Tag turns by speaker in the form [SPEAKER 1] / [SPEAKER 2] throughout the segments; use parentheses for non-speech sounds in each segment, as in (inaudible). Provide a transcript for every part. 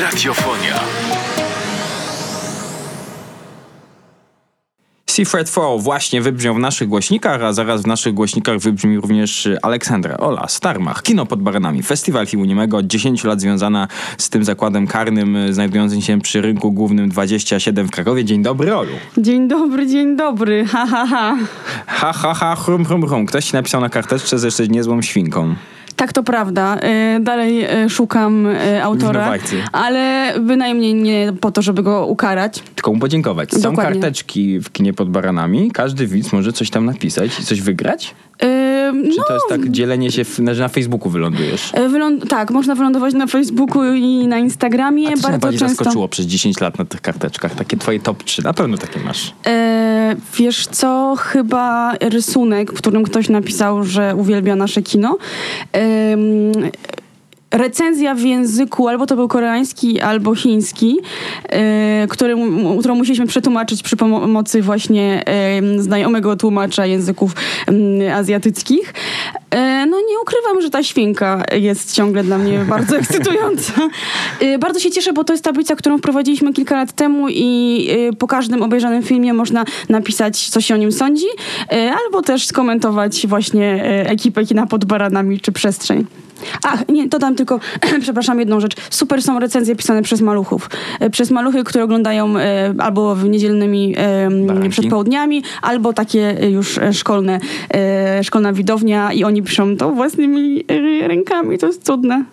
[SPEAKER 1] Radiofonia.
[SPEAKER 2] Seafred 4 właśnie wybrzmiał w naszych głośnikach, a zaraz w naszych głośnikach wybrzmi również Aleksandra Ola Starmach. Kino pod baranami. Festiwal filmu niemego od 10 lat związana z tym zakładem karnym znajdującym się przy rynku głównym 27 w Krakowie. Dzień dobry, Olu.
[SPEAKER 3] Dzień dobry, dzień dobry, ha ha ha.
[SPEAKER 2] Ha, ha, ha, hrum, hrum, hrum. Ktoś ci napisał na karteczce, że jesteś niezłą świnką.
[SPEAKER 3] Tak, to prawda. Y, Dalej y, szukam y, autora, ale bynajmniej nie po to, żeby go ukarać.
[SPEAKER 2] Tylko mu podziękować. Są
[SPEAKER 3] Dokładnie.
[SPEAKER 2] karteczki w kinie pod baranami. Każdy widz może coś tam napisać i coś wygrać? Czy
[SPEAKER 3] No,
[SPEAKER 2] to jest tak dzielenie się, że na Facebooku wylądujesz?
[SPEAKER 3] y, wyląd- tak, można wylądować na Facebooku i na Instagramie.
[SPEAKER 2] A co
[SPEAKER 3] bardzo
[SPEAKER 2] najbardziej
[SPEAKER 3] często.
[SPEAKER 2] zaskoczyło przez 10 lat na tych karteczkach? Takie twoje top 3. Na pewno takie masz.
[SPEAKER 3] E, wiesz co, chyba rysunek, w którym ktoś napisał, że uwielbia nasze kino. Recenzja w języku, albo to był koreański, albo chiński, e, który, którą musieliśmy przetłumaczyć przy pomocy właśnie em, znajomego tłumacza języków em, azjatyckich. E, no nie ukrywam, że ta świnka jest ciągle dla mnie bardzo (laughs) ekscytująca. E, bardzo się cieszę, bo to jest tablica, którą wprowadziliśmy kilka lat temu i po każdym obejrzanym filmie można napisać, co się o nim sądzi, albo też skomentować właśnie ekipę kina pod baranami czy przestrzeń. Ach, nie, dodam tylko, (clears throat) przepraszam, jedną rzecz. Super są recenzje pisane przez maluchów. E, Przez maluchy, które oglądają e, albo w niedzielnymi e, przedpołudniami, albo takie e, już e, szkolne, e, szkolna widownia i oni piszą to własnymi rękami. To jest cudne.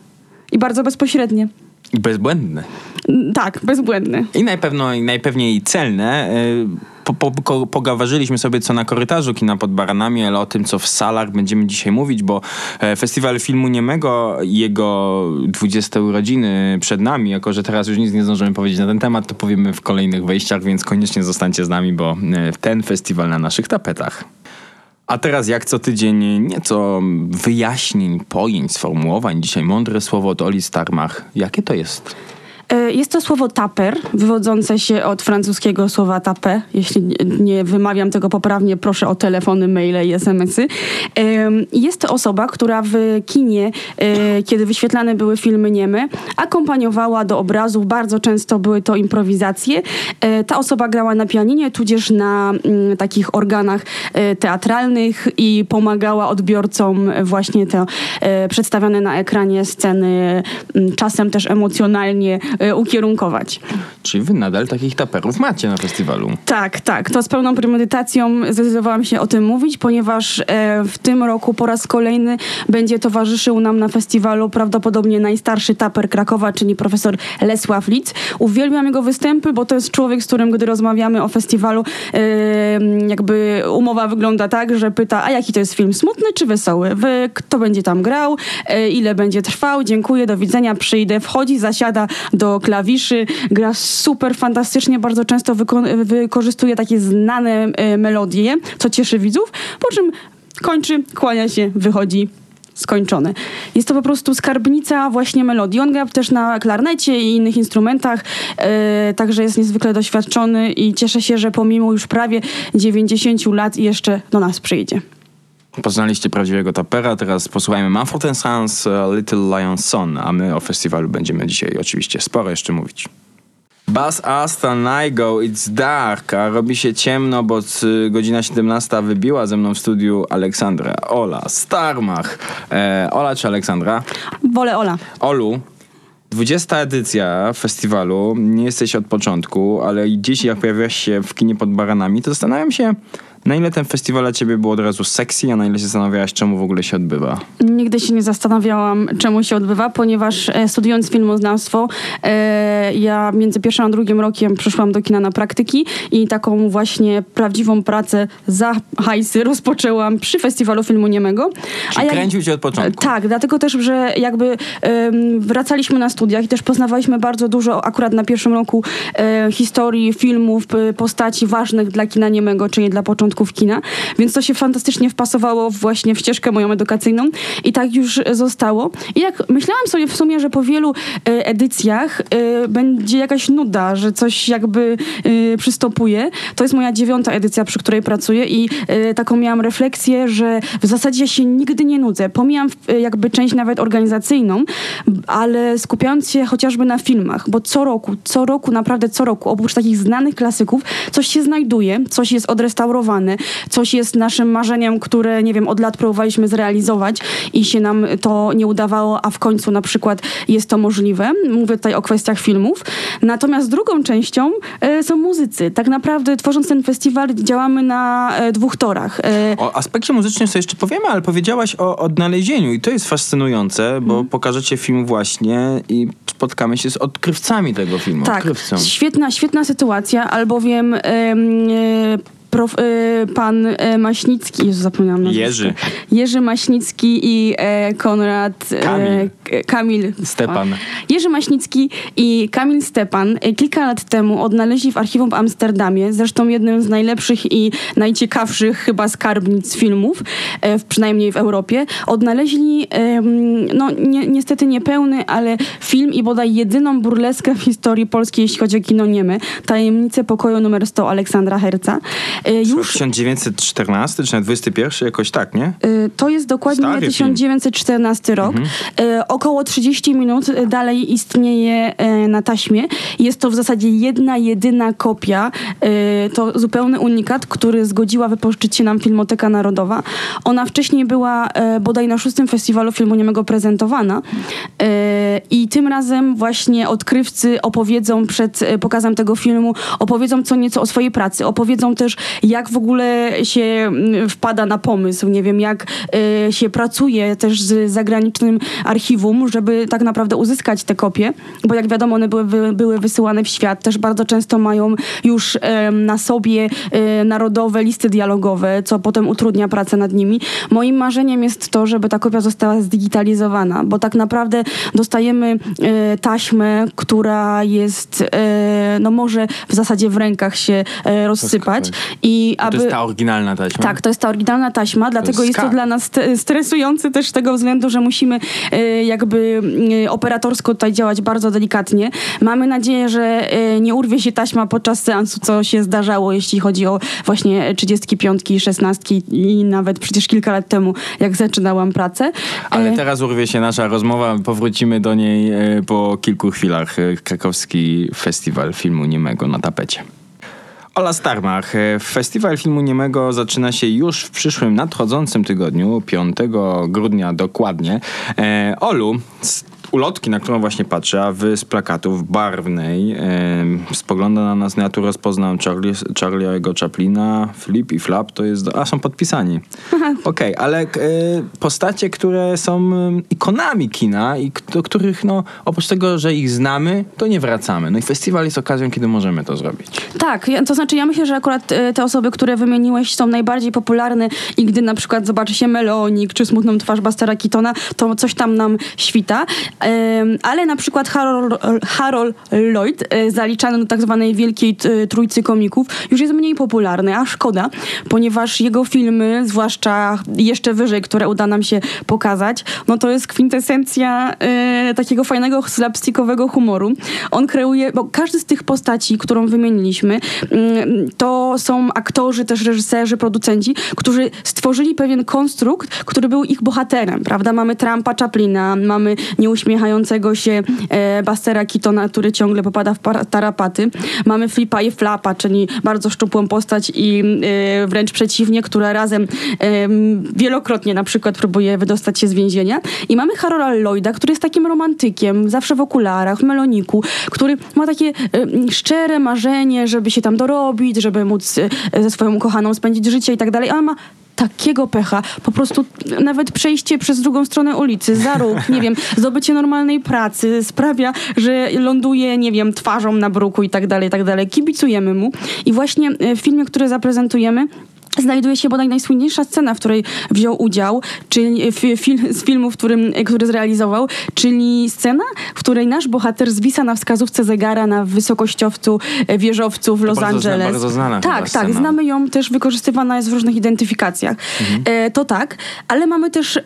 [SPEAKER 3] I bardzo bezpośrednie.
[SPEAKER 2] I bezbłędne.
[SPEAKER 3] Mm, Tak, bezbłędne.
[SPEAKER 2] I najpewno, i najpewniej celne. Y, Po, po, po, pogawarzyliśmy sobie co na korytarzu kina pod baranami, ale o tym, co w salach będziemy dzisiaj mówić, bo e, Festiwal Filmu Niemego jego 20 urodziny przed nami, jako że teraz już nic nie zdążymy powiedzieć na ten temat, to powiemy w kolejnych wejściach, więc koniecznie zostańcie z nami, bo e, ten festiwal na naszych tapetach. A teraz jak co tydzień nieco wyjaśnień, pojęć, sformułowań. Dzisiaj mądre słowo od Oli Starmach. Jakie to jest?
[SPEAKER 3] E, Jest to słowo taper, wywodzące się od francuskiego słowa tape. Jeśli nie- wymawiam tego poprawnie, proszę o telefony, maile i smsy. Jest to osoba, która w kinie, e, kiedy wyświetlane były filmy nieme, akompaniowała do obrazów. Bardzo często były to improwizacje. E, Ta osoba grała na pianinie, tudzież na mm, takich organach teatralnych i pomagała odbiorcom właśnie te przedstawione na ekranie sceny, mm, czasem też emocjonalnie ukierunkować.
[SPEAKER 2] Czyli wy nadal takich taperów macie na festiwalu.
[SPEAKER 3] Tak, tak. To z pełną premedytacją zdecydowałam się o tym mówić, ponieważ e, w tym roku po raz kolejny będzie towarzyszył nam na festiwalu prawdopodobnie najstarszy taper Krakowa, czyli profesor Lesław Litz. Uwielbiam jego występy, bo to jest człowiek, z którym gdy rozmawiamy o festiwalu, e, jakby umowa wygląda tak, że pyta, a jaki to jest film, smutny czy wesoły? Wy, kto będzie tam grał? E, ile będzie trwał? Dziękuję, do widzenia, przyjdę. Wchodzi, zasiada do klawiszy, gra super fantastycznie, bardzo często wyko- wykorzystuje takie znane e, melodie, co cieszy widzów, po czym kończy, kłania się, wychodzi. Skończone. Jest to po prostu skarbnica właśnie melodii. On gra też na klarnecie i innych instrumentach, e, także jest niezwykle doświadczony i cieszę się, że pomimo już prawie 90 lat jeszcze do nas przyjdzie.
[SPEAKER 2] Poznaliście prawdziwego tapera, teraz posłuchajmy Mumford Sons, e, Little Lion Son, a my o festiwalu będziemy dzisiaj oczywiście sporo jeszcze mówić. Buzz Asta Nigo, it's dark, a robi się ciemno, bo godzina 17 wybiła ze mną w studiu Aleksandra, Ola, Starmach. E, Ola czy Aleksandra?
[SPEAKER 3] Wolę Ola.
[SPEAKER 2] Olu, 20 edycja festiwalu, nie jesteś od początku, ale dziś jak pojawiasz się w kinie pod baranami, to zastanawiam się, na ile ten festiwal dla ciebie był od razu sexy, a na ile się zastanawiałaś, czemu w ogóle się odbywa.
[SPEAKER 3] Nigdy się nie zastanawiałam, czemu się odbywa, ponieważ e, studiując filmoznawstwo, e, ja między pierwszym a drugim rokiem przyszłam do kina na praktyki i taką właśnie prawdziwą pracę za hajsy rozpoczęłam przy Festiwalu Filmu Niemego.
[SPEAKER 2] Czyli
[SPEAKER 3] jak-
[SPEAKER 2] kręcił cię od początku.
[SPEAKER 3] Tak, dlatego też, że jakby em, wracaliśmy na studiach i też poznawaliśmy bardzo dużo akurat na pierwszym roku e, historii filmów, p- postaci ważnych dla kina niemego, czyli dla początkujących początków kina, więc to się fantastycznie wpasowało właśnie w ścieżkę moją edukacyjną i tak już zostało. I jak myślałam sobie w sumie, że po wielu e, edycjach e, będzie jakaś nuda, że coś jakby e, przystopuje, to jest moja dziewiąta edycja, przy której pracuję i taką miałam refleksję, że w zasadzie się nigdy nie nudzę. Pomijam jakby część nawet organizacyjną, ale skupiając się chociażby na filmach, bo co roku, co roku, naprawdę co roku, oprócz takich znanych klasyków, coś się znajduje, coś jest odrestaurowane, coś jest naszym marzeniem, które, nie wiem, od lat próbowaliśmy zrealizować i się nam to nie udawało, a w końcu na przykład jest to możliwe. Mówię tutaj o kwestiach filmów. Natomiast drugą częścią e, są muzycy. Tak naprawdę tworząc ten festiwal działamy na e, dwóch torach.
[SPEAKER 2] E, o aspekcie muzycznym sobie jeszcze powiemy, ale powiedziałaś o odnalezieniu i to jest fascynujące, bo hmm. pokażecie film właśnie i spotkamy się z odkrywcami tego filmu.
[SPEAKER 3] Tak, świetna, świetna sytuacja, albowiem prof, y, pan y, Maśnicki, Jezu, zapomniałam nazwisko.
[SPEAKER 2] Jerzy.
[SPEAKER 3] Jerzy Maśnicki i e, Konrad
[SPEAKER 2] e, Kamil.
[SPEAKER 3] Kamil.
[SPEAKER 2] Stepan.
[SPEAKER 3] Jerzy Maśnicki i Kamil Stepan e, kilka lat temu odnaleźli w archiwum w Amsterdamie, zresztą jednym z najlepszych i najciekawszych chyba skarbnic filmów, e, przynajmniej w Europie, odnaleźli e, no ni niestety niepełny, ale film i bodaj jedyną burleskę w historii polskiej, jeśli chodzi o kino nieme, Tajemnice pokoju numer 100 Aleksandra Herca.
[SPEAKER 2] E, już... 1914 czy 21 jakoś tak, nie? E,
[SPEAKER 3] to jest dokładnie Stary 1914 film. rok. Mhm. E, około 30 minut dalej istnieje na taśmie. Jest to w zasadzie jedna, jedyna kopia. To zupełny unikat, który zgodziła wypożyczyć się nam Filmoteka Narodowa. Ona wcześniej była bodaj na szóstym festiwalu filmu niemego prezentowana. I tym razem właśnie odkrywcy opowiedzą przed pokazem tego filmu, opowiedzą co nieco o swojej pracy, opowiedzą też jak w ogóle się mm, wpada na pomysł, nie wiem, jak y, się pracuje też z zagranicznym archiwum, żeby tak naprawdę uzyskać te kopie, bo jak wiadomo, one były, były wysyłane w świat, też bardzo często mają już y, na sobie y, narodowe listy dialogowe, co potem utrudnia pracę nad nimi. Moim marzeniem jest to, żeby ta kopia została zdigitalizowana, bo tak naprawdę dostajemy taśmę, która jest, no może w zasadzie w rękach się rozsypać
[SPEAKER 2] i aby... To jest ta oryginalna taśma?
[SPEAKER 3] Tak, to jest ta oryginalna taśma, dlatego jest, jest to dla nas stresujący też z tego względu, że musimy e, jakby e, operatorsko tutaj działać bardzo delikatnie. Mamy nadzieję, że e, nie urwie się taśma podczas seansu, co się zdarzało, jeśli chodzi o właśnie 35, 16 i nawet przecież kilka lat temu, jak zaczynałam pracę.
[SPEAKER 2] Ale teraz urwie się nasza rozmowa, powrócimy do niej po kilku chwilach. Krakowski Festiwal Filmu Niemego na tapecie. Ola Starmach. E, festiwal filmu niemego zaczyna się już w przyszłym nadchodzącym tygodniu, 5 grudnia dokładnie. E, Olu, ulotki, na którą właśnie patrzę, a wy z plakatów barwnej e, spogląda na nas, ja tu rozpoznam Charlie, Charlie'ego Chaplina, Flip i Flap, to jest, a są podpisani. (laughs) Okej, okay, ale e, postacie, które są ikonami kina i do których, no, oprócz tego, że ich znamy, to nie wracamy. No i festiwal jest okazją, kiedy możemy to zrobić.
[SPEAKER 3] Tak, to znaczy ja myślę, że akurat e, te osoby, które wymieniłeś są najbardziej popularne i gdy na przykład zobaczy się Melonik czy Smutną twarz Bastera Kitona, to coś tam nam świta ale na przykład Harold, Harold Lloyd, e, zaliczany do tak zwanej wielkiej e, trójcy komików, już jest mniej popularny, a szkoda, ponieważ jego filmy, zwłaszcza jeszcze wyżej, które uda nam się pokazać, no to jest kwintesencja e, takiego fajnego slapstickowego humoru. On kreuje, bo każdy z tych postaci, którą wymieniliśmy, mm, to są aktorzy, też reżyserzy, producenci, którzy stworzyli pewien konstrukt, który był ich bohaterem, prawda? Mamy Trumpa Chaplina, mamy nieuśmiechniętego uśmiechającego się e, Bastera Kitona, który ciągle popada w tarapaty. Mamy Flipa i Flapa, czyli bardzo szczupłą postać i e, wręcz przeciwnie, która razem e, wielokrotnie na przykład próbuje wydostać się z więzienia. I mamy Harola Lloyda, który jest takim romantykiem, zawsze w okularach, w meloniku, który ma takie e, szczere marzenie, żeby się tam dorobić, żeby móc e, ze swoją ukochaną spędzić życie i tak dalej, a ma takiego pecha. Po prostu nawet przejście przez drugą stronę ulicy, za róg, nie wiem, zdobycie normalnej pracy sprawia, że ląduje, nie wiem, twarzą na bruku i tak dalej, i tak dalej. Kibicujemy mu. I właśnie w filmie, który zaprezentujemy, znajduje się bodaj najsłynniejsza scena, w której wziął udział, czyli film, z filmu, w którym, który zrealizował, czyli scena, w której nasz bohater zwisa na wskazówce zegara na wysokościowcu e, wieżowcu w Los
[SPEAKER 2] bardzo
[SPEAKER 3] Angeles.
[SPEAKER 2] Zna, bardzo znana
[SPEAKER 3] tak,
[SPEAKER 2] tak,
[SPEAKER 3] znamy ją też, wykorzystywana jest w różnych identyfikacjach. Mhm. E, to tak, ale mamy też,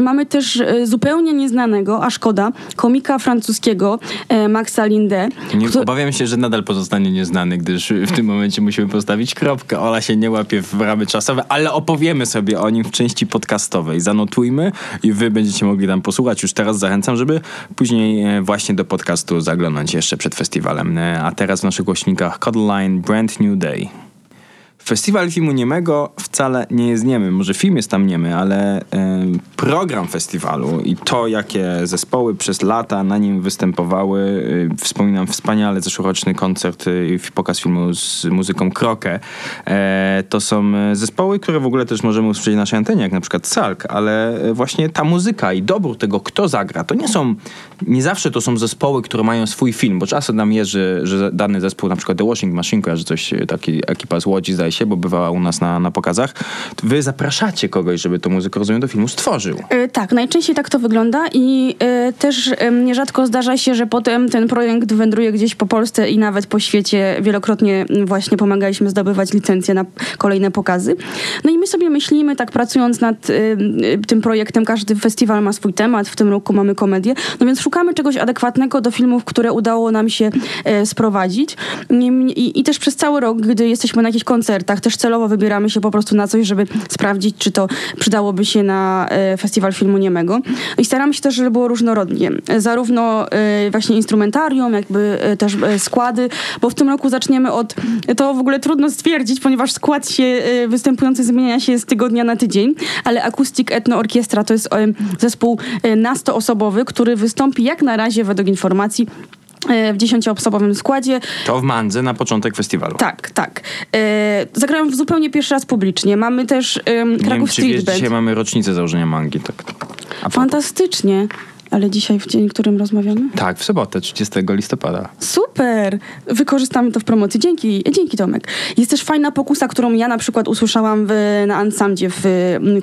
[SPEAKER 3] mamy też e, zupełnie nieznanego, a szkoda, komika francuskiego e, Maxa Linde.
[SPEAKER 2] Nie, kto... Obawiam się, że nadal pozostanie nieznany, gdyż w tym momencie musimy postawić kropkę. Ola się nie łapie w ramy czasowe, ale opowiemy sobie o nim w części podcastowej. Zanotujmy i wy będziecie mogli tam posłuchać. Już teraz zachęcam, żeby później e, właśnie do podcastu zaglądać jeszcze przed festiwalem. E, a teraz w naszych głośnikach Codeline Brand New Day. Festiwal filmu niemego wcale nie jest niemy. Może film jest tam niemy, ale y, program festiwalu i to, jakie zespoły przez lata na nim występowały. Y, wspominam wspaniale zeszłoroczny koncert i y, pokaz filmu z muzyką Krokę. E, to są zespoły, które w ogóle też możemy usłyszeć na naszej antenie, jak na przykład Salk, ale właśnie ta muzyka i dobór tego, kto zagra, to nie są, nie zawsze to są zespoły, które mają swój film, bo czasem nam jest, że, że dany zespół, na przykład The Washing Machine, kojarzy coś, taki ekipa z Łodzi, zdaje bo bywała u nas na, na pokazach, wy zapraszacie kogoś, żeby tą muzykę, rozumiem, do filmu stworzył.
[SPEAKER 3] Yy, tak, najczęściej tak to wygląda i yy, też yy, nierzadko zdarza się, że potem ten projekt wędruje gdzieś po Polsce i nawet po świecie. Wielokrotnie właśnie pomagaliśmy zdobywać licencje na kolejne pokazy. No i my sobie myślimy, tak pracując nad tym projektem, każdy festiwal ma swój temat, w tym roku mamy komedię, no więc szukamy czegoś adekwatnego do filmów, które udało nam się sprowadzić. I, i, I też przez cały rok, gdy jesteśmy na jakichś koncertach, też celowo wybieramy się po prostu na coś, żeby sprawdzić, czy to przydałoby się na e, festiwal filmu niemego. I staramy się też, żeby było różnorodnie. Zarówno e, właśnie instrumentarium, jakby e, też składy, bo w tym roku zaczniemy od, to w ogóle trudno stwierdzić, ponieważ skład się występujący zmienia się z tygodnia na tydzień, ale Acoustic Etno Orkiestra to jest zespół na 100 osobowy, który wystąpi jak na razie według informacji w dziesięcioosobowym składzie.
[SPEAKER 2] To w Mandze na początek festiwalu.
[SPEAKER 3] Tak, tak. E, zagrałem zupełnie pierwszy raz publicznie. Mamy też e, Kraków
[SPEAKER 2] Street wiesz, Band. Dzisiaj mamy rocznicę założenia Mangi. Tak.
[SPEAKER 3] Fantastycznie. Ale dzisiaj w dzień, w którym rozmawiamy?
[SPEAKER 2] Tak, w sobotę, 30 listopada.
[SPEAKER 3] Super! Wykorzystamy to w promocji. Dzięki, dzięki Tomek. Jest też fajna pokusa, którą ja na przykład usłyszałam w, na Ansamdzie w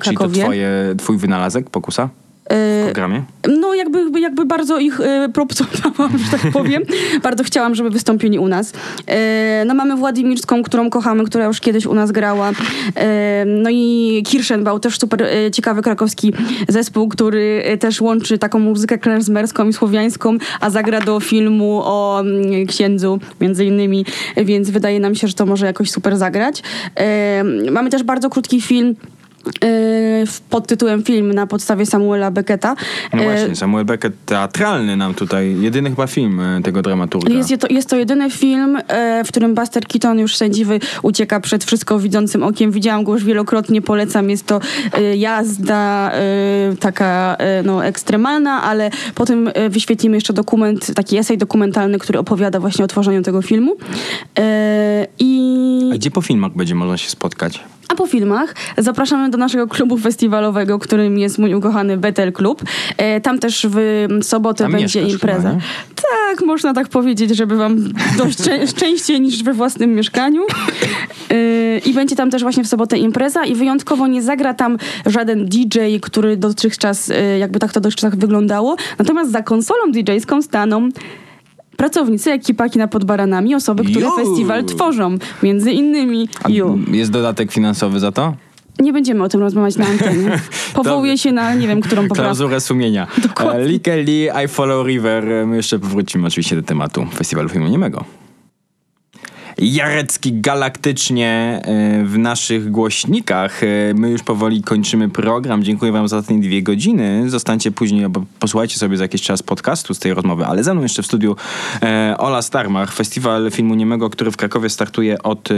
[SPEAKER 3] Krakowie.
[SPEAKER 2] Czyli to twoje, twój wynalazek, pokusa? W programie?
[SPEAKER 3] No jakby, jakby bardzo ich e, propsowałam, że tak powiem. (laughs) bardzo chciałam, żeby wystąpili u nas. E, no mamy Władimirską, którą kochamy, która już kiedyś u nas grała. E, no i Kirschenbau, też super e, ciekawy krakowski zespół, który e, też łączy taką muzykę klezmerską i słowiańską, a zagra do filmu o mm, księdzu między innymi, więc wydaje nam się, że to może jakoś super zagrać. E, mamy też bardzo krótki film pod tytułem film na podstawie Samuela Becketa.
[SPEAKER 2] No właśnie, Samuel Beckett teatralny nam tutaj, jedyny chyba film y, tego dramaturga.
[SPEAKER 3] Jest to, jest to jedyny film, y, w którym Buster Keaton już sędziwy ucieka przed wszystko widzącym okiem. Widziałam go już wielokrotnie, polecam. Jest to jazda taka no, ekstremalna, ale potem wyświetlimy jeszcze dokument, taki esej dokumentalny, który opowiada właśnie o tworzeniu tego filmu.
[SPEAKER 2] I... A gdzie po filmach będzie można się spotkać?
[SPEAKER 3] A po filmach zapraszamy do naszego klubu festiwalowego, którym jest mój ukochany Betel Klub. E, tam też w sobotę
[SPEAKER 2] tam
[SPEAKER 3] będzie impreza.
[SPEAKER 2] Chyba,
[SPEAKER 3] tak, można tak powiedzieć, żeby wam dość (laughs) częściej niż we własnym mieszkaniu. E, I będzie tam też właśnie w sobotę impreza i wyjątkowo nie zagra tam żaden DJ, który dotychczas, e, jakby tak to dotychczas wyglądało. Natomiast za konsolą DJ-ską staną pracownicy ekipaki na Podbaranami, osoby, które Ju. festiwal tworzą. Między innymi Ju.
[SPEAKER 2] Jest dodatek finansowy za to?
[SPEAKER 3] Nie będziemy o tym rozmawiać na antenie. (laughs) Powołuję się na nie wiem, którą poprawkę.
[SPEAKER 2] Klauzurę sumienia.
[SPEAKER 3] Dokładnie.
[SPEAKER 2] Lee Kelly, I Follow River. My jeszcze powrócimy oczywiście do tematu festiwalu filmu niemego. Jarecki galaktycznie e, w naszych głośnikach. E, my już powoli kończymy program. Dziękuję wam za te dwie godziny. Zostańcie później, posłuchajcie sobie za jakiś czas podcastu z tej rozmowy, ale ze mną jeszcze w studiu e, Ola Starmach, festiwal filmu niemego, który w Krakowie startuje od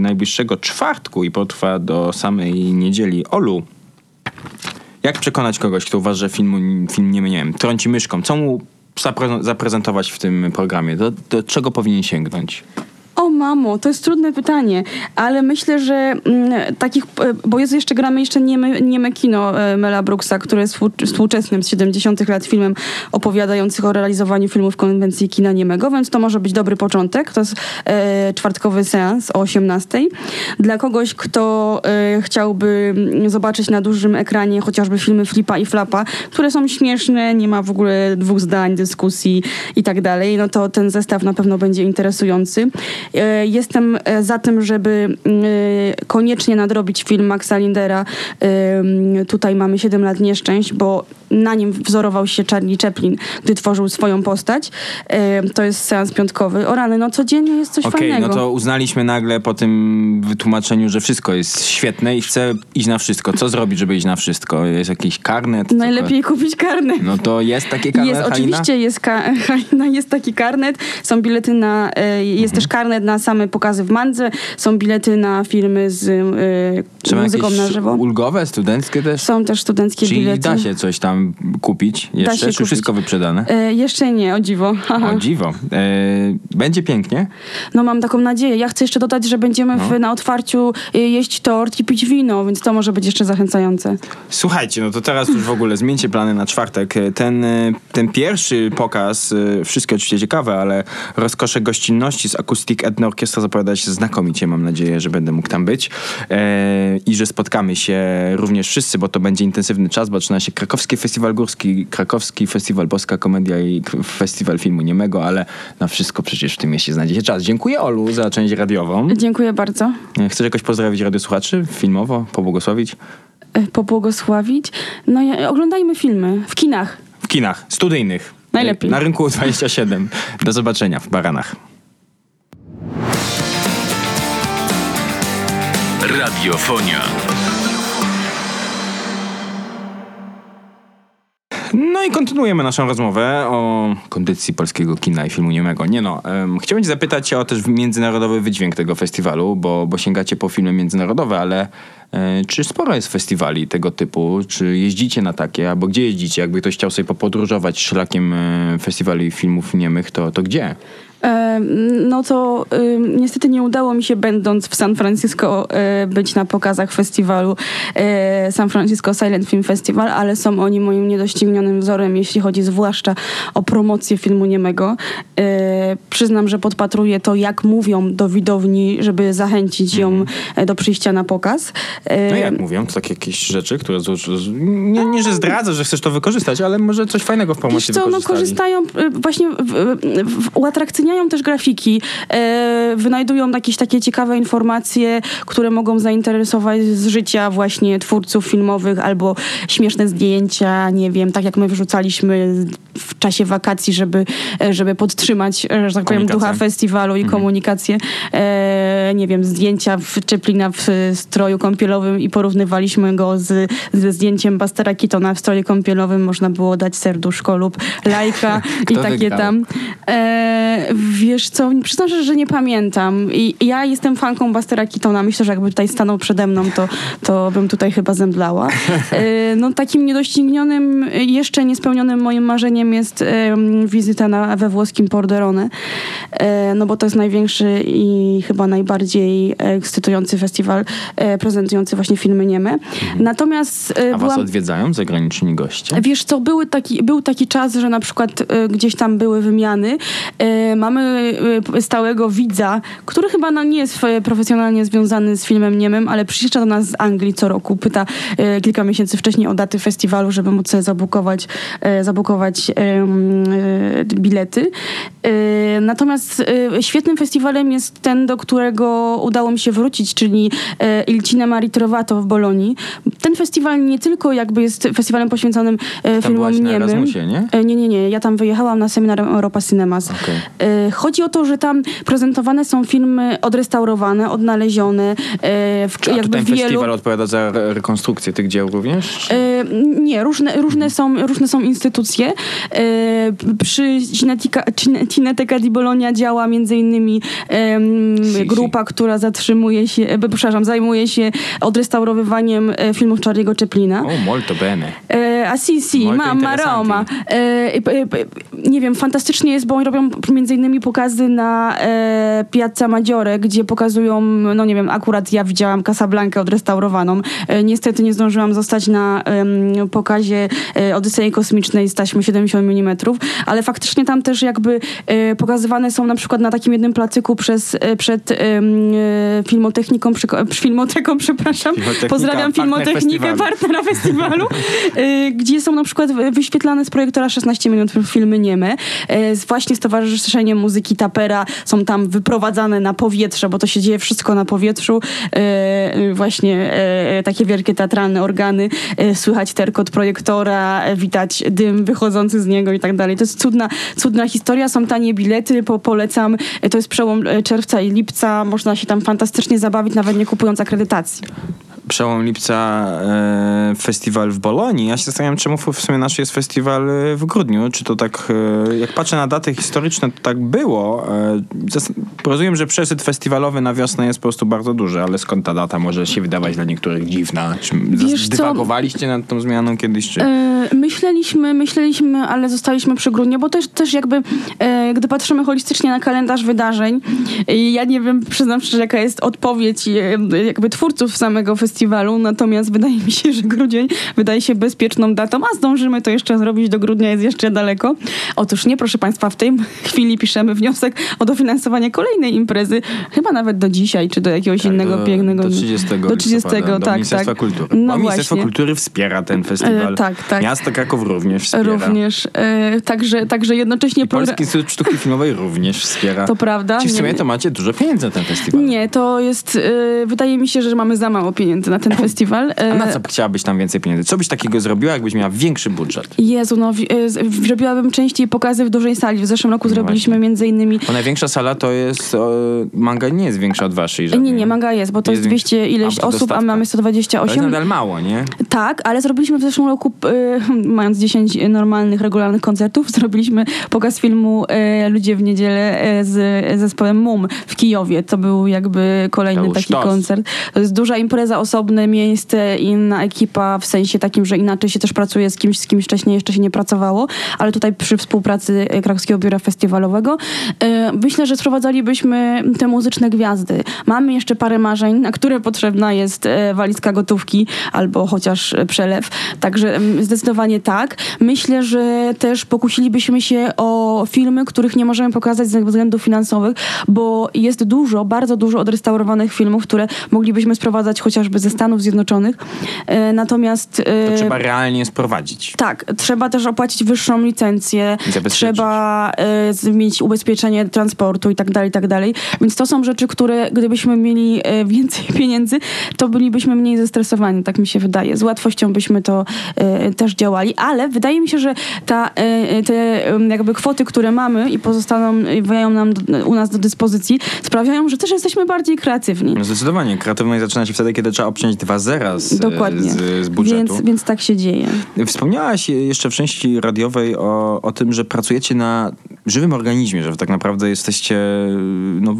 [SPEAKER 2] najbliższego czwartku i potrwa do samej niedzieli. Olu, jak przekonać kogoś, kto uważa, że film, film nie, nie wiem, trąci myszką? Co mu zaprezentować w tym programie? Do, do czego powinien sięgnąć?
[SPEAKER 3] O mamo, to jest trudne pytanie, ale myślę, że mm, takich, e, bo jest jeszcze gramy jeszcze nieme, nieme kino e, Mela Brooksa, które jest współ- współczesnym z 70 lat filmem opowiadającym o realizowaniu filmów konwencji kina niemego, więc to może być dobry początek. To jest e, czwartkowy seans o 18. Dla kogoś, kto e, chciałby mm, zobaczyć na dużym ekranie chociażby filmy Flipa i Flapa, które są śmieszne, nie ma w ogóle dwóch zdań, dyskusji i tak dalej, no to ten zestaw na pewno będzie interesujący. E, Jestem e, za tym, żeby e, koniecznie nadrobić film Maxa Lindera. E, Tutaj mamy 7 lat nieszczęść, bo na nim wzorował się Charlie Chaplin, gdy tworzył swoją postać. To jest seans piątkowy. O rany, no codziennie jest coś
[SPEAKER 2] Okej,
[SPEAKER 3] fajnego.
[SPEAKER 2] no to uznaliśmy nagle po tym wytłumaczeniu, że wszystko jest świetne i chcę iść na wszystko. Co zrobić, żeby iść na wszystko? Jest jakiś karnet?
[SPEAKER 3] Najlepiej kupić karnet.
[SPEAKER 2] No to jest takie karnet,
[SPEAKER 3] Jest,
[SPEAKER 2] Halina?
[SPEAKER 3] oczywiście jest, ka- (laughs) Halina, jest taki karnet, są bilety na, e, jest
[SPEAKER 2] Mhm.
[SPEAKER 3] też karnet na same pokazy w Mandze, są bilety na filmy z
[SPEAKER 2] ma
[SPEAKER 3] muzyką na żywo.
[SPEAKER 2] ulgowe, studenckie też?
[SPEAKER 3] Są też studenckie
[SPEAKER 2] Czyli
[SPEAKER 3] bilety.
[SPEAKER 2] da się coś tam kupić jeszcze? Czy
[SPEAKER 3] kupić.
[SPEAKER 2] wszystko wyprzedane?
[SPEAKER 3] E, jeszcze nie, o dziwo. (laughs)
[SPEAKER 2] O dziwo. E, będzie pięknie.
[SPEAKER 3] No mam taką nadzieję. Ja chcę jeszcze dodać, że będziemy
[SPEAKER 2] No.
[SPEAKER 3] w, na otwarciu e, jeść tort i pić wino, więc to może być jeszcze zachęcające.
[SPEAKER 2] Słuchajcie, no to teraz już w ogóle zmieńcie plany na czwartek. Ten, e, ten pierwszy pokaz, e, wszystkie oczywiście ciekawe, ale rozkosze gościnności z Acoustic Etno Orkiestra zapowiada się znakomicie. Mam nadzieję, że będę mógł tam być e, i że spotkamy się również wszyscy, bo to będzie intensywny czas, bo zaczyna się Krakowski Festiwal Górski, Krakowski Festiwal Boska Komedia i (laughs) Festiwal Filmu Niemego, ale na wszystko przecież w tym mieście znajdziecie czas. Dziękuję Olu za część radiową.
[SPEAKER 3] Dziękuję bardzo.
[SPEAKER 2] E, Chcesz jakoś pozdrowić radiosłuchaczy filmowo, pobłogosławić?
[SPEAKER 3] E, Pobłogosławić. No ja, oglądajmy filmy w kinach.
[SPEAKER 2] W kinach, studyjnych.
[SPEAKER 3] Najlepiej.
[SPEAKER 2] Na rynku 27. Do zobaczenia w Baranach.
[SPEAKER 1] Radiofonia.
[SPEAKER 2] No i kontynuujemy naszą rozmowę o kondycji polskiego kina i filmu niemego. Nie no, um, chciałbym cię zapytać o też międzynarodowy wydźwięk tego festiwalu, bo, bo sięgacie po filmy międzynarodowe, ale e, czy sporo jest festiwali tego typu? Czy jeździcie na takie? Albo gdzie jeździcie? Jakby ktoś chciał sobie popodróżować szlakiem e, festiwali filmów niemych, to, to gdzie?
[SPEAKER 3] No to niestety nie udało mi się, będąc w San Francisco, e, być na pokazach festiwalu e, San Francisco Silent Film Festival, ale są oni moim niedoścignionym wzorem, jeśli chodzi zwłaszcza o promocję filmu niemego. E, Przyznam, że podpatruję to, jak mówią do widowni, żeby zachęcić ją e, do przyjścia na pokaz.
[SPEAKER 2] No jak mówią, to takie jakieś rzeczy, które... Nie, nie, że zdradza, że chcesz to wykorzystać, ale może coś fajnego w
[SPEAKER 3] Wiesz
[SPEAKER 2] promocji
[SPEAKER 3] co, no korzystają, y, właśnie w, w, w, uatrakcyjniają też grafiki, e, wynajdują jakieś takie ciekawe informacje, które mogą zainteresować z życia właśnie twórców filmowych albo śmieszne zdjęcia, nie wiem, tak jak my wrzucaliśmy w czasie wakacji, żeby, e, żeby podtrzymać, e, że tak powiem, ducha festiwalu i komunikację. E, nie wiem, zdjęcia w Czeplina w stroju kąpielowym i porównywaliśmy go z, ze zdjęciem Bastera Keatona w stroju kąpielowym. Można było dać serduszko lub lajka (laughs) i takie
[SPEAKER 2] wygrał?
[SPEAKER 3] tam. E, wiesz co, przyznam szczerze, że nie pamiętam. I ja jestem fanką Bastera Keatona. Myślę, że jakby tutaj stanął przede mną, to, to bym tutaj chyba zemdlała. E, (laughs) no takim niedoścignionym, jeszcze niespełnionym moim marzeniem jest wizyta na, we włoskim Porderone. E, no bo to jest największy i chyba najbardziej ekscytujący festiwal e, prezentujący właśnie filmy nieme. Natomiast e,
[SPEAKER 2] Mhm. A was
[SPEAKER 3] byłam...
[SPEAKER 2] odwiedzają zagraniczni goście?
[SPEAKER 3] Wiesz co, były taki, był taki czas, że na przykład e, gdzieś tam były wymiany. E, mamy e, stałego widza, który chyba no, nie jest profesjonalnie związany z filmem niemym, ale przyjeżdża do nas z Anglii co roku. Pyta e, kilka miesięcy wcześniej o daty festiwalu, żeby móc sobie zabukować, e, zabukować e, bilety. Natomiast świetnym festiwalem jest ten, do którego udało mi się wrócić, czyli Il Cinema Ritrovato w Bolonii. Ten festiwal nie tylko jakby jest festiwalem poświęconym filmom
[SPEAKER 2] byłaś na
[SPEAKER 3] niemym.
[SPEAKER 2] Erasmusie, nie?
[SPEAKER 3] Nie, nie, nie. Ja tam wyjechałam na seminar Europa Cinemas.
[SPEAKER 2] Okej.
[SPEAKER 3] E, Chodzi o to, że tam prezentowane są filmy odrestaurowane, odnalezione, e, w,
[SPEAKER 2] A
[SPEAKER 3] jakby
[SPEAKER 2] ten
[SPEAKER 3] wielu...
[SPEAKER 2] festiwal odpowiada za re- rekonstrukcję tych dzieł również?
[SPEAKER 3] E, Nie, różne, różne, są, różne są instytucje. Przy Cineteca di Bologna działa między innymi grupa, która zatrzymuje się, e, przepraszam, zajmuje się odrestaurowywaniem e, filmów Charlie'ego Chaplina.
[SPEAKER 2] O, molto bene.
[SPEAKER 3] E, a si, si,
[SPEAKER 2] Molto
[SPEAKER 3] mamma. Roma. Nie wiem, fantastycznie jest, bo oni robią między innymi pokazy na e, Piazza Maggiore, gdzie pokazują, no nie wiem, akurat ja widziałam Casablanca odrestaurowaną. E, niestety nie zdążyłam zostać na em, pokazie e, Odysei Kosmicznej z taśmy 70 mm, ale faktycznie tam też jakby e, pokazywane są na przykład na takim jednym placyku przez, e, przed e, filmotechniką, przy, (laughs) filmoteką, przepraszam. Pozdrawiam filmotechnikę, partnera (laughs) festiwalu, y, gdzie są na przykład wyświetlane z projektora 16 minut filmy nieme. Z- Właśnie z Towarzyszeniem Muzyki Tapera są tam wyprowadzane na powietrze, bo to się dzieje wszystko na powietrzu. Y, y, Właśnie y, takie wielkie teatralne organy. y, Słychać terkot projektora, y, widać dym wychodzący z niego i tak dalej. To jest cudna, cudna historia. Są tanie bilety, po, polecam. To jest przełom czerwca i lipca. Można się tam fantastycznie zabawić, nawet nie kupując akredytacji.
[SPEAKER 2] Przełom lipca e, festiwal w Bolonii. Ja się zastanawiam, czemu w sumie nasz jest festiwal e, w grudniu. Czy to tak, e, jak patrzę na daty historyczne, to tak było. E, rozumiem, że przesyt festiwalowy na wiosnę jest po prostu bardzo duży, ale skąd ta data może się wydawać dla niektórych dziwna? Czy
[SPEAKER 3] Wiesz co?
[SPEAKER 2] nad tą zmianą kiedyś? Czy...
[SPEAKER 3] E, myśleliśmy, myśleliśmy, ale zostaliśmy przy grudniu, bo też, też jakby, e, gdy patrzymy holistycznie na kalendarz wydarzeń, ja nie wiem, przyznam szczerze, jaka jest odpowiedź jakby twórców samego festiwalu, natomiast wydaje mi się, że grudzień wydaje się bezpieczną datą, a zdążymy to jeszcze zrobić, do grudnia jest jeszcze daleko. Otóż nie, proszę Państwa, w tej chwili piszemy wniosek o dofinansowanie kolejnej imprezy, chyba nawet do dzisiaj, czy do jakiegoś
[SPEAKER 2] Tak,
[SPEAKER 3] innego
[SPEAKER 2] do,
[SPEAKER 3] pięknego...
[SPEAKER 2] do 30,
[SPEAKER 3] Do 30,
[SPEAKER 2] listopada, do
[SPEAKER 3] tak,
[SPEAKER 2] Ministerstwa
[SPEAKER 3] tak.
[SPEAKER 2] Kultury.
[SPEAKER 3] No
[SPEAKER 2] Ministerstwo
[SPEAKER 3] właśnie.
[SPEAKER 2] Kultury wspiera ten festiwal.
[SPEAKER 3] E, tak, tak.
[SPEAKER 2] Miasto Kraków również wspiera.
[SPEAKER 3] Również. E, także, także jednocześnie...
[SPEAKER 2] I Polski Instytut Sztuki Filmowej również wspiera.
[SPEAKER 3] To prawda.
[SPEAKER 2] Czy w sumie
[SPEAKER 3] Nie-
[SPEAKER 2] to macie dużo pieniędzy na ten festiwal?
[SPEAKER 3] Nie, to jest. y, wydaje mi się, że mamy za mało pieniędzy na ten festiwal.
[SPEAKER 2] A na
[SPEAKER 3] E,
[SPEAKER 2] co chciałabyś tam więcej pieniędzy? Co byś takiego zrobiła, jakbyś miała większy budżet?
[SPEAKER 3] Jezu, no, z- zrobiłabym częściej pokazy w dużej sali. W zeszłym roku
[SPEAKER 2] No
[SPEAKER 3] zrobiliśmy
[SPEAKER 2] właśnie.
[SPEAKER 3] między innymi.
[SPEAKER 2] Bo największa sala to jest... O, manga nie jest większa od waszej żadnej.
[SPEAKER 3] Nie, nie, manga jest, bo to jest,
[SPEAKER 2] Jest
[SPEAKER 3] 200 ileś
[SPEAKER 2] A,
[SPEAKER 3] osób, a mamy
[SPEAKER 2] To jest
[SPEAKER 3] 128.
[SPEAKER 2] nadal mało, nie?
[SPEAKER 3] Tak, ale zrobiliśmy w zeszłym roku, y, mając 10 normalnych, regularnych koncertów, (laughs) zrobiliśmy pokaz filmu y, Ludzie w niedzielę z zespołem MUM w Kijowie. To był jakby kolejny taki
[SPEAKER 2] sztos.
[SPEAKER 3] koncert. To jest duża impreza, osobne miejsce, inna ekipa, w sensie takim, że inaczej się też pracuje z kimś, z kimś wcześniej jeszcze się nie pracowało, ale tutaj przy współpracy Krakowskiego Biura Festiwalowego y, myślę, że sprowadzalibyśmy te muzyczne gwiazdy. Mamy jeszcze parę marzeń, na które potrzebna jest e, walizka gotówki albo chociaż e, przelew. Także mm, zdecydowanie tak. Myślę, że też pokusilibyśmy się o filmy, których nie możemy pokazać ze względów finansowych, bo jest dużo, bardzo dużo odrestaurowanych filmów, które moglibyśmy sprowadzać chociażby ze Stanów Zjednoczonych. E, Natomiast... e,
[SPEAKER 2] To trzeba realnie sprowadzić.
[SPEAKER 3] tak, trzeba też opłacić wyższą licencję, trzeba e, mieć ubezpieczenie transportu i tak dalej, i tak dalej. Więc to są rzeczy, które gdybyśmy mieli więcej (laughs) pieniędzy, to bylibyśmy mniej zestresowani, tak mi się wydaje. Z łatwością byśmy to też działali, ale wydaje mi się, że ta, te jakby kwoty, które mamy i pozostaną nam u nas do dyspozycji, sprawiają, że też jesteśmy bardziej kreatywni.
[SPEAKER 2] Zdecydowanie. Kreatywność zaczyna się wtedy, kiedy trzeba obciąć dwa zera z,
[SPEAKER 3] Dokładnie.
[SPEAKER 2] z, z budżetu.
[SPEAKER 3] Więc, więc tak się dzieje.
[SPEAKER 2] Wspomniałaś jeszcze w części radiowej o, o tym, że pracujecie na żywym organizmie, że tak naprawdę jesteście no,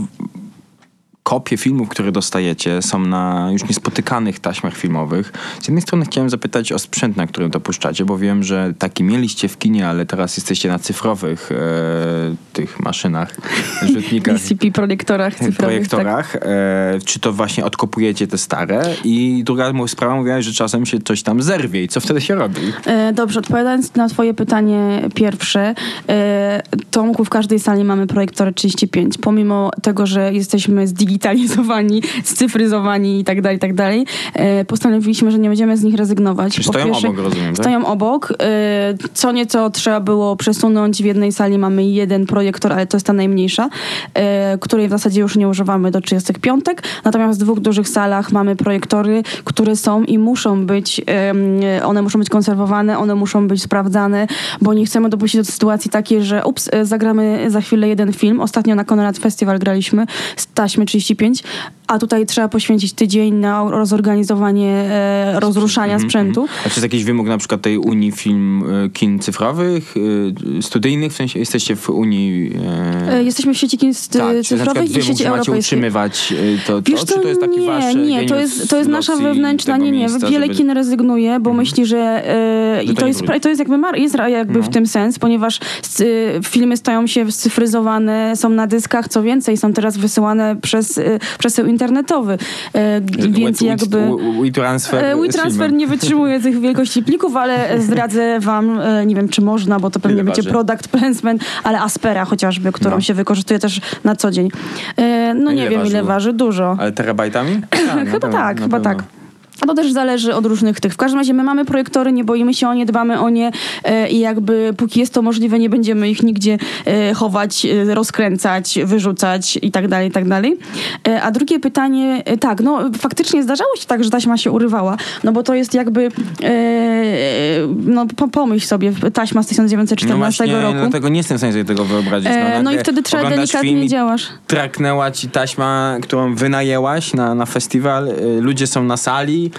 [SPEAKER 2] kopie filmów, które dostajecie, są na już niespotykanych taśmach filmowych. Z jednej strony chciałem zapytać o sprzęt, na którym to puszczacie, bo wiem, że taki mieliście w kinie, ale teraz jesteście na cyfrowych e, tych maszynach, (laughs) rzutnikach.
[SPEAKER 3] DCP projektorach cyfrowych. Tak.
[SPEAKER 2] projektorach. E, czy to właśnie odkopujecie te stare? I druga sprawa mówiłaś, że czasem się coś tam zerwie i co wtedy się robi?
[SPEAKER 3] E, Dobrze, odpowiadając na twoje pytanie pierwsze, e, Tomku, w każdej sali mamy projektory 35. Pomimo tego, że jesteśmy zdigitalizowani, scyfryzowani i tak dalej, i tak dalej, e, postanowiliśmy, że nie będziemy z nich rezygnować.
[SPEAKER 2] Czy stoją obok, rozumiem, tak?
[SPEAKER 3] Stoją obok. E, Co nieco trzeba było przesunąć. W jednej sali mamy jeden projektor, ale to jest ta najmniejsza, e, której w zasadzie już nie używamy do 35. Natomiast w dwóch dużych salach mamy projektory, które są i muszą być, one muszą być konserwowane, one muszą być sprawdzane, bo nie chcemy dopuścić do sytuacji takiej, że ups, zagramy za chwilę jeden film. Ostatnio na Konrad Festival graliśmy z taśmy 35, a tutaj trzeba poświęcić tydzień na rozorganizowanie e, rozruszania
[SPEAKER 2] Mhm,
[SPEAKER 3] sprzętu.
[SPEAKER 2] A czy jest jakiś wymóg na przykład tej Unii Film y, Kin Cyfrowych, y, studyjnych? W sensie jesteście w Unii... y,
[SPEAKER 3] E, Jesteśmy w sieci kin
[SPEAKER 2] tak,
[SPEAKER 3] cyfrowych
[SPEAKER 2] wy
[SPEAKER 3] i sieci europejskiej.
[SPEAKER 2] utrzymywać y, to, to
[SPEAKER 3] Wiesz
[SPEAKER 2] czy to jest taki
[SPEAKER 3] nie,
[SPEAKER 2] wasz
[SPEAKER 3] nie, to jest, to jest nasza wewnętrzna, nie, nie,
[SPEAKER 2] miejsca,
[SPEAKER 3] wiele
[SPEAKER 2] żeby-
[SPEAKER 3] kin rezygnuje, bo myśli, że e, i
[SPEAKER 2] to
[SPEAKER 3] to jest, to jest jakby, mar- jest jakby
[SPEAKER 2] No.
[SPEAKER 3] w tym sens, ponieważ y, filmy stają się scyfryzowane, są na dyskach, co więcej, są teraz wysyłane przez y, przesył internetowy, więc jakby... WeTransfer
[SPEAKER 2] filmem.
[SPEAKER 3] nie wytrzymuje tych (laughs) wielkości plików, ale zdradzę wam, e, nie wiem czy można, bo to pewnie będzie product placement, ale Aspera chociażby, którą
[SPEAKER 2] No.
[SPEAKER 3] się wykorzystuje też na co dzień. E, No nie
[SPEAKER 2] Ile
[SPEAKER 3] wiem ile waży, dużo.
[SPEAKER 2] Ale terabajtami? (coughs) A, na
[SPEAKER 3] Chyba tak, chyba tak. A to też zależy od różnych tych. W każdym razie my mamy projektory, nie boimy się o nie, dbamy o nie e, i jakby póki jest to możliwe, nie będziemy ich nigdzie e, chować, e, rozkręcać, wyrzucać i tak dalej, i tak dalej. A drugie pytanie, tak, no faktycznie zdarzało się tak, że taśma się urywała, no bo to jest jakby, no po, pomyśl sobie, taśma z 1914
[SPEAKER 2] No właśnie,
[SPEAKER 3] roku.
[SPEAKER 2] dlatego nie jestem w stanie sobie tego wyobrazić.
[SPEAKER 3] No
[SPEAKER 2] nagle
[SPEAKER 3] i wtedy trzeba delikatnie działasz.
[SPEAKER 2] Traknęła ci taśma, którą wynajęłaś na, na festiwal. Ludzie są na sali.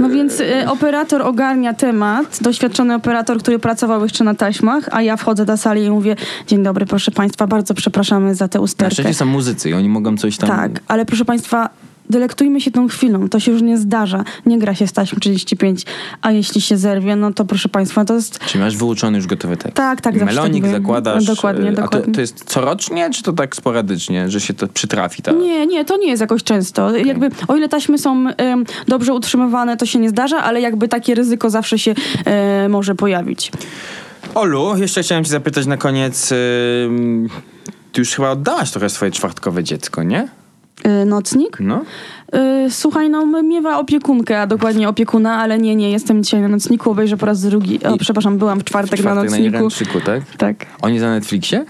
[SPEAKER 3] No więc e, operator ogarnia temat, doświadczony operator, który pracował jeszcze na taśmach, a ja wchodzę do sali i mówię, dzień dobry, proszę państwa, bardzo przepraszamy za tę
[SPEAKER 2] Na
[SPEAKER 3] usterkę.
[SPEAKER 2] szczęście są muzycy i oni mogą coś tam...
[SPEAKER 3] Tak, ale proszę państwa, delektujmy się tą chwilą, to się już nie zdarza. Nie gra się z taśmą 35, a jeśli się zerwie, no to proszę państwa, to jest...
[SPEAKER 2] Czy masz wyuczony już gotowy tekst?
[SPEAKER 3] Tak, tak, zawsze
[SPEAKER 2] Melonik
[SPEAKER 3] tak
[SPEAKER 2] zakładasz.
[SPEAKER 3] No, dokładnie,
[SPEAKER 2] y, A to,
[SPEAKER 3] dokładnie.
[SPEAKER 2] to jest corocznie, czy to tak sporadycznie, że się to przytrafi? Ta...
[SPEAKER 3] Nie, nie, to nie jest jakoś często. Jakby, o ile taśmy są dobrze utrzymywane, to się nie zdarza, ale jakby takie ryzyko zawsze się e, może pojawić.
[SPEAKER 2] Olu, jeszcze chciałem cię zapytać na koniec. Ty już chyba oddałaś trochę swoje czwartkowe dziecko, nie?
[SPEAKER 3] E, nocnik?
[SPEAKER 2] No.
[SPEAKER 3] Y, Słuchaj, no miewa opiekunkę, a dokładnie opiekuna, ale nie, nie, jestem dzisiaj na nocniku, obejrzę po raz drugi. O,
[SPEAKER 2] I-
[SPEAKER 3] przepraszam, byłam w czwartek,
[SPEAKER 2] Czwartek
[SPEAKER 3] na
[SPEAKER 2] na
[SPEAKER 3] nocniku.
[SPEAKER 2] Irlandczyku, tak?
[SPEAKER 3] tak,
[SPEAKER 2] On jest na Netflixie?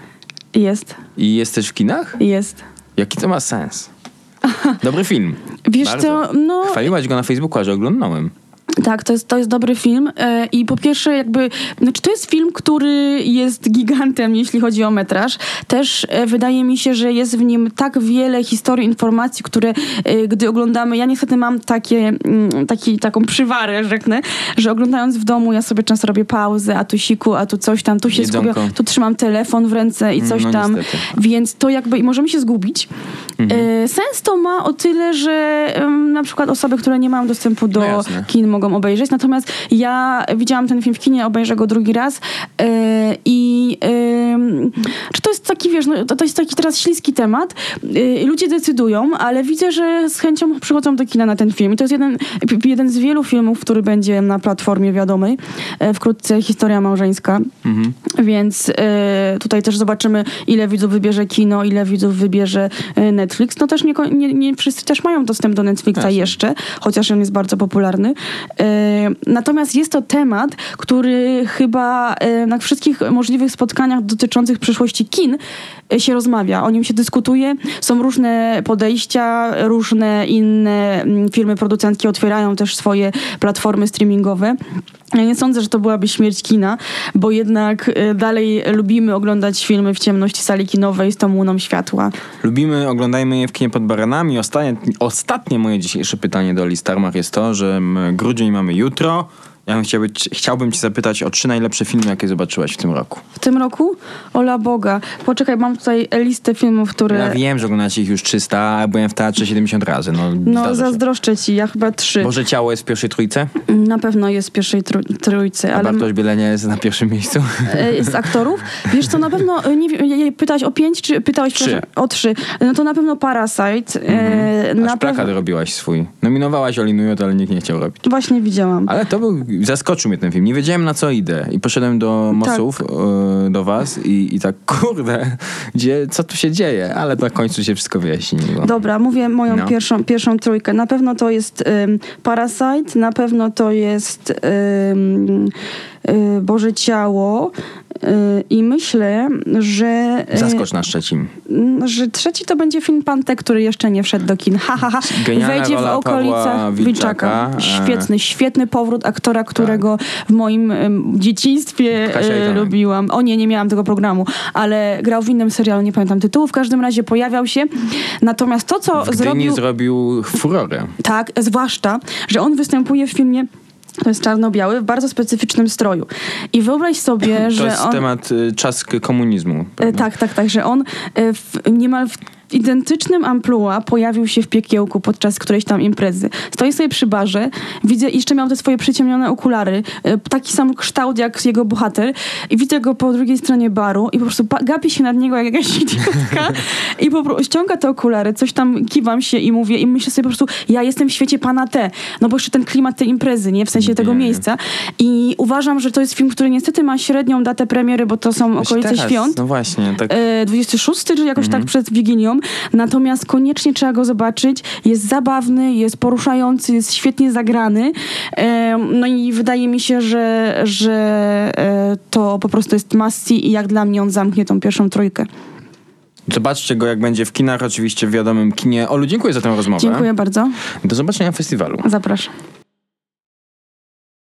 [SPEAKER 3] jest,
[SPEAKER 2] I jest też w kinach?
[SPEAKER 3] jest.
[SPEAKER 2] Jaki to ma sens? Dobry film.
[SPEAKER 3] Wiesz
[SPEAKER 2] Bardzo.
[SPEAKER 3] co, no
[SPEAKER 2] Chwaliłaś go na Facebooku, że oglądałem.
[SPEAKER 3] Tak, to jest, to jest dobry film e, i po pierwsze jakby, znaczy to jest film, który jest gigantem, jeśli chodzi o metraż. Też e, wydaje mi się, że jest w nim tak wiele historii, informacji, które e, gdy oglądamy, ja niestety mam takie, mm, taki, taką przywarę, rzeknę, że oglądając w domu ja sobie często robię pauzę, a tu siku, a tu coś tam, tu się
[SPEAKER 2] Jedzonko.
[SPEAKER 3] skupiam, tu trzymam telefon w ręce i coś
[SPEAKER 2] No,
[SPEAKER 3] tam,
[SPEAKER 2] niestety.
[SPEAKER 3] więc to jakby, i możemy się zgubić.
[SPEAKER 2] Mhm.
[SPEAKER 3] Sens to ma o tyle, że na przykład osoby, które nie mają dostępu do
[SPEAKER 2] No
[SPEAKER 3] kin mogą obejrzeć. Natomiast ja widziałam ten film w kinie, obejrzę go drugi raz e, i em, czy to jest taki, wiesz, no, to, to jest taki teraz śliski temat. E, ludzie decydują, ale widzę, że z chęcią przychodzą do kina na ten film. I to jest jeden, jeden z wielu filmów, który będzie na platformie wiadomej. E, wkrótce historia małżeńska.
[SPEAKER 2] Mhm.
[SPEAKER 3] Więc e, tutaj też zobaczymy, ile widzów wybierze kino, ile widzów wybierze e, Netflix. No też nie, nie, nie wszyscy też mają dostęp do Netflixa
[SPEAKER 2] Jasne.
[SPEAKER 3] jeszcze, chociaż on jest bardzo popularny. E, natomiast jest to temat, który chyba e, na wszystkich możliwych spotkaniach dotyczących przyszłości kin e, się rozmawia. O nim się dyskutuje. Są różne podejścia, różne inne mm, firmy producenckie otwierają też swoje platformy streamingowe. Ja nie sądzę, że to byłaby śmierć kina, bo jednak e, dalej lubimy oglądać filmy w ciemności sali kinowej z tą łuną światła.
[SPEAKER 2] Lubimy, oglądajmy je w kinie pod baranami. Ostatnie, ostatnie moje dzisiejsze pytanie do Oli Starmach jest to, że grudzień mamy jutro. Ja bym chciałby, chciałbym cię zapytać o trzy najlepsze filmy, jakie zobaczyłaś w tym roku.
[SPEAKER 3] W tym roku? Ola Boga. Poczekaj, mam tutaj listę filmów, które...
[SPEAKER 2] Ja wiem, że oglądacie ich już 300, a byłem w teatrze 70 razy. No,
[SPEAKER 3] No, zazdroszczę ci, ja chyba trzy.
[SPEAKER 2] Boże Ciało jest w pierwszej trójce,
[SPEAKER 3] Na pewno jest w pierwszej trój- trójce,
[SPEAKER 2] a
[SPEAKER 3] ale...
[SPEAKER 2] Bartosz Bielenia jest na pierwszym miejscu.
[SPEAKER 3] e, z aktorów. Wiesz co, na pewno, e, nie wiem, pytałeś o pięć, czy pytałeś
[SPEAKER 2] Trzy.
[SPEAKER 3] o trzy? No to na pewno Parasite. E,
[SPEAKER 2] Aż
[SPEAKER 3] na
[SPEAKER 2] plakat robiłaś swój. Nominowałaś Olinujot, ale nikt nie chciał robić.
[SPEAKER 3] Właśnie widziałam.
[SPEAKER 2] Ale to był, zaskoczył mnie ten film. Nie wiedziałem na co idę. I poszedłem do Mosów, e, do was i, i tak, (laughs) kurde, gdzie, co tu się dzieje? Ale na końcu się wszystko wyjaśniło.
[SPEAKER 3] Dobra, mówię moją
[SPEAKER 2] No.
[SPEAKER 3] pierwszą, pierwszą trójkę. Na pewno to jest ym, Parasite, na pewno to jest ym, y, Boże Ciało, I myślę, że... y,
[SPEAKER 2] Zaskocz nas trzecim.
[SPEAKER 3] Mm, że trzeci to będzie film Pante, który jeszcze nie wszedł do kin. Ha, ha, ha.
[SPEAKER 2] Genialna
[SPEAKER 3] Wejdzie w okolicach
[SPEAKER 2] Wilczaka.
[SPEAKER 3] Wilczaka. Świetny, świetny powrót aktora, którego w moim dzieciństwie
[SPEAKER 2] i
[SPEAKER 3] e, lubiłam. O nie, nie miałam tego programu, ale grał w innym serialu, nie pamiętam tytułu. W każdym razie pojawiał się. Natomiast to, co
[SPEAKER 2] W Gdyni
[SPEAKER 3] zrobił...
[SPEAKER 2] zrobił furorę.
[SPEAKER 3] Tak, zwłaszcza, że on występuje w filmie to jest czarno-biały, w bardzo specyficznym stroju. I wyobraź sobie,
[SPEAKER 2] To
[SPEAKER 3] że
[SPEAKER 2] jest
[SPEAKER 3] on...
[SPEAKER 2] temat y, czas komunizmu.
[SPEAKER 3] E,
[SPEAKER 2] prawda?
[SPEAKER 3] Tak, tak, tak, że on e, w niemal w identycznym amplua pojawił się w piekiełku podczas którejś tam imprezy. Stoi sobie przy barze, widzę, jeszcze miał te swoje przyciemnione okulary, e, taki sam kształt jak jego bohater i widzę go po drugiej stronie baru i po prostu gapi się nad niego jak jakaś (laughs) idiotka i po prostu ściąga te okulary, coś tam kiwam się i mówię i myślę sobie po prostu, ja jestem w świecie pana T, no bo jeszcze ten klimat tej imprezy, nie? W sensie tego
[SPEAKER 2] Nie.
[SPEAKER 3] miejsca i uważam, że to jest film, który niestety ma średnią datę premiery, bo to są okolice
[SPEAKER 2] Teraz,
[SPEAKER 3] świąt.
[SPEAKER 2] No właśnie, tak.
[SPEAKER 3] E, 26 czy jakoś
[SPEAKER 2] Mhm.
[SPEAKER 3] tak przed Wigilią. Natomiast koniecznie trzeba go zobaczyć. Jest zabawny, jest poruszający, jest świetnie zagrany. No i wydaje mi się, że, że e, to po prostu jest see i jak dla mnie on zamknie tą pierwszą trójkę.
[SPEAKER 2] Zobaczcie go, jak będzie w kinach, oczywiście w wiadomym kinie. Olu, dziękuję za tę rozmowę.
[SPEAKER 3] Dziękuję bardzo.
[SPEAKER 2] Do zobaczenia w festiwalu.
[SPEAKER 3] Zapraszam.